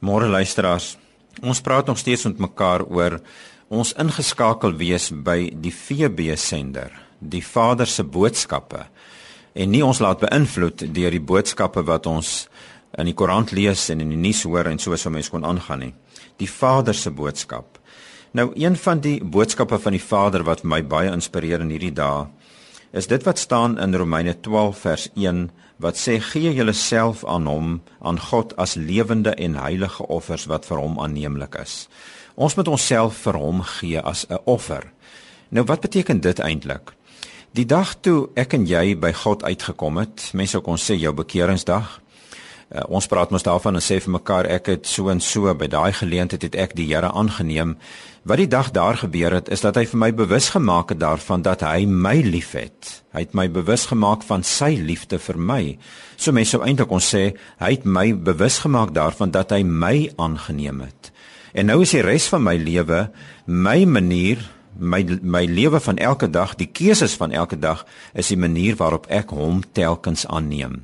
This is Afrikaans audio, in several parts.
Môre luisteraars, ons praat nog steeds met mekaar oor ons ingeskakel wees by die VB sender, die Vader se boodskappe en nie ons laat beïnvloed deur die boodskappe wat ons in die koerant lees en in die nuus hoor en soos so mense kon aangaan nie. Die Vader se boodskap. Nou een van die boodskappe van die Vader wat my baie inspireer in hierdie dae is dit wat staan in Romeine 12 vers 1 wat sê gee julleself aan hom aan God as lewende en heilige offers wat vir hom aanneemlik is. Ons moet onsself vir hom gee as 'n offer. Nou wat beteken dit eintlik? Die dag toe ek en jy by God uitgekom het, mense sou kon sê jou bekeringsdag, Uh, ons praat mos daarvan en sê vir mekaar ek het so en so by daai geleentheid het ek die Here aangeneem. Wat die dag daar gebeur het is dat hy vir my bewus gemaak het daarvan dat hy my liefhet. Hy het my bewus gemaak van sy liefde vir my. So mense sou eintlik ons sê hy het my bewus gemaak daarvan dat hy my aangeneem het. En nou is die res van my lewe my manier my my lewe van elke dag, die keuses van elke dag is die manier waarop ek hom telkens aanneem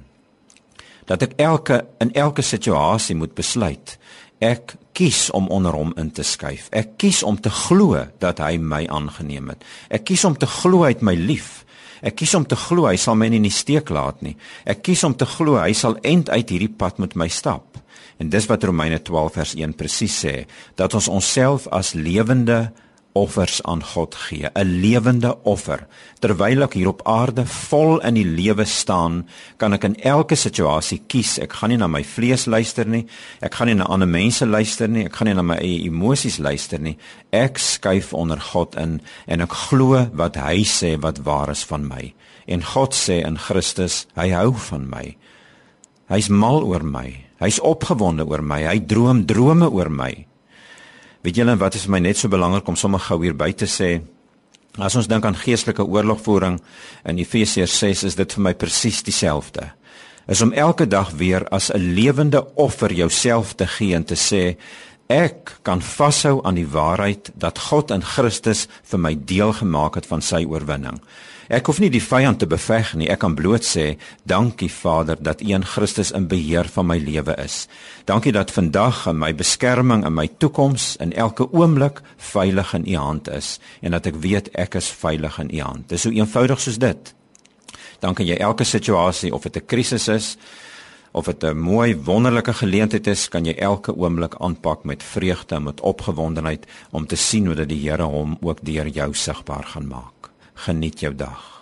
dat ek elke in elke situasie moet besluit. Ek kies om onder hom in te skuif. Ek kies om te glo dat hy my aangeneem het. Ek kies om te glo hy het my lief. Ek kies om te glo hy sal my nie in die steek laat nie. Ek kies om te glo hy sal end uit hierdie pad met my stap. En dis wat Romeine 12 vers 1 presies sê, dat ons onsself as lewende offers aan God gee, 'n lewende offer. Terwyl ek hier op aarde vol in die lewe staan, kan ek in elke situasie kies. Ek gaan nie na my vlees luister nie. Ek gaan nie na ander mense luister nie. Ek gaan nie na my eie emosies luister nie. Ek skuif onder God in en ek glo wat hy sê wat waar is van my. En God sê in Christus, hy hou van my. Hy's mal oor my. Hy's opgewonde oor my. Hy droom drome oor my. Weet julle wat is vir my net so belangrik om sommer gou hier by te sê? As ons dink aan geestelike oorlogvoering in Efesiërs 6 is dit vir my presies dieselfde. Is om elke dag weer as 'n lewende offer jouself te gee en te sê ek kan vashou aan die waarheid dat God in Christus vir my deel gemaak het van sy oorwinning. Ek hoef nie die vyand te beveg nie. Ek kan bloot sê, dankie Vader dat U in Christus in beheer van my lewe is. Dankie dat vandag in my beskerming en my toekoms in elke oomblik veilig in U hand is en dat ek weet ek is veilig in U hand. Dis so eenvoudig soos dit. Dan kan jy elke situasie of dit 'n krisis is of dit 'n mooi wonderlike geleentheid is, kan jy elke oomblik aanpak met vreugde en met opgewondenheid om te sien hoe dat die Here hom ook deur jou sigbaar gaan maak geniet jou dag.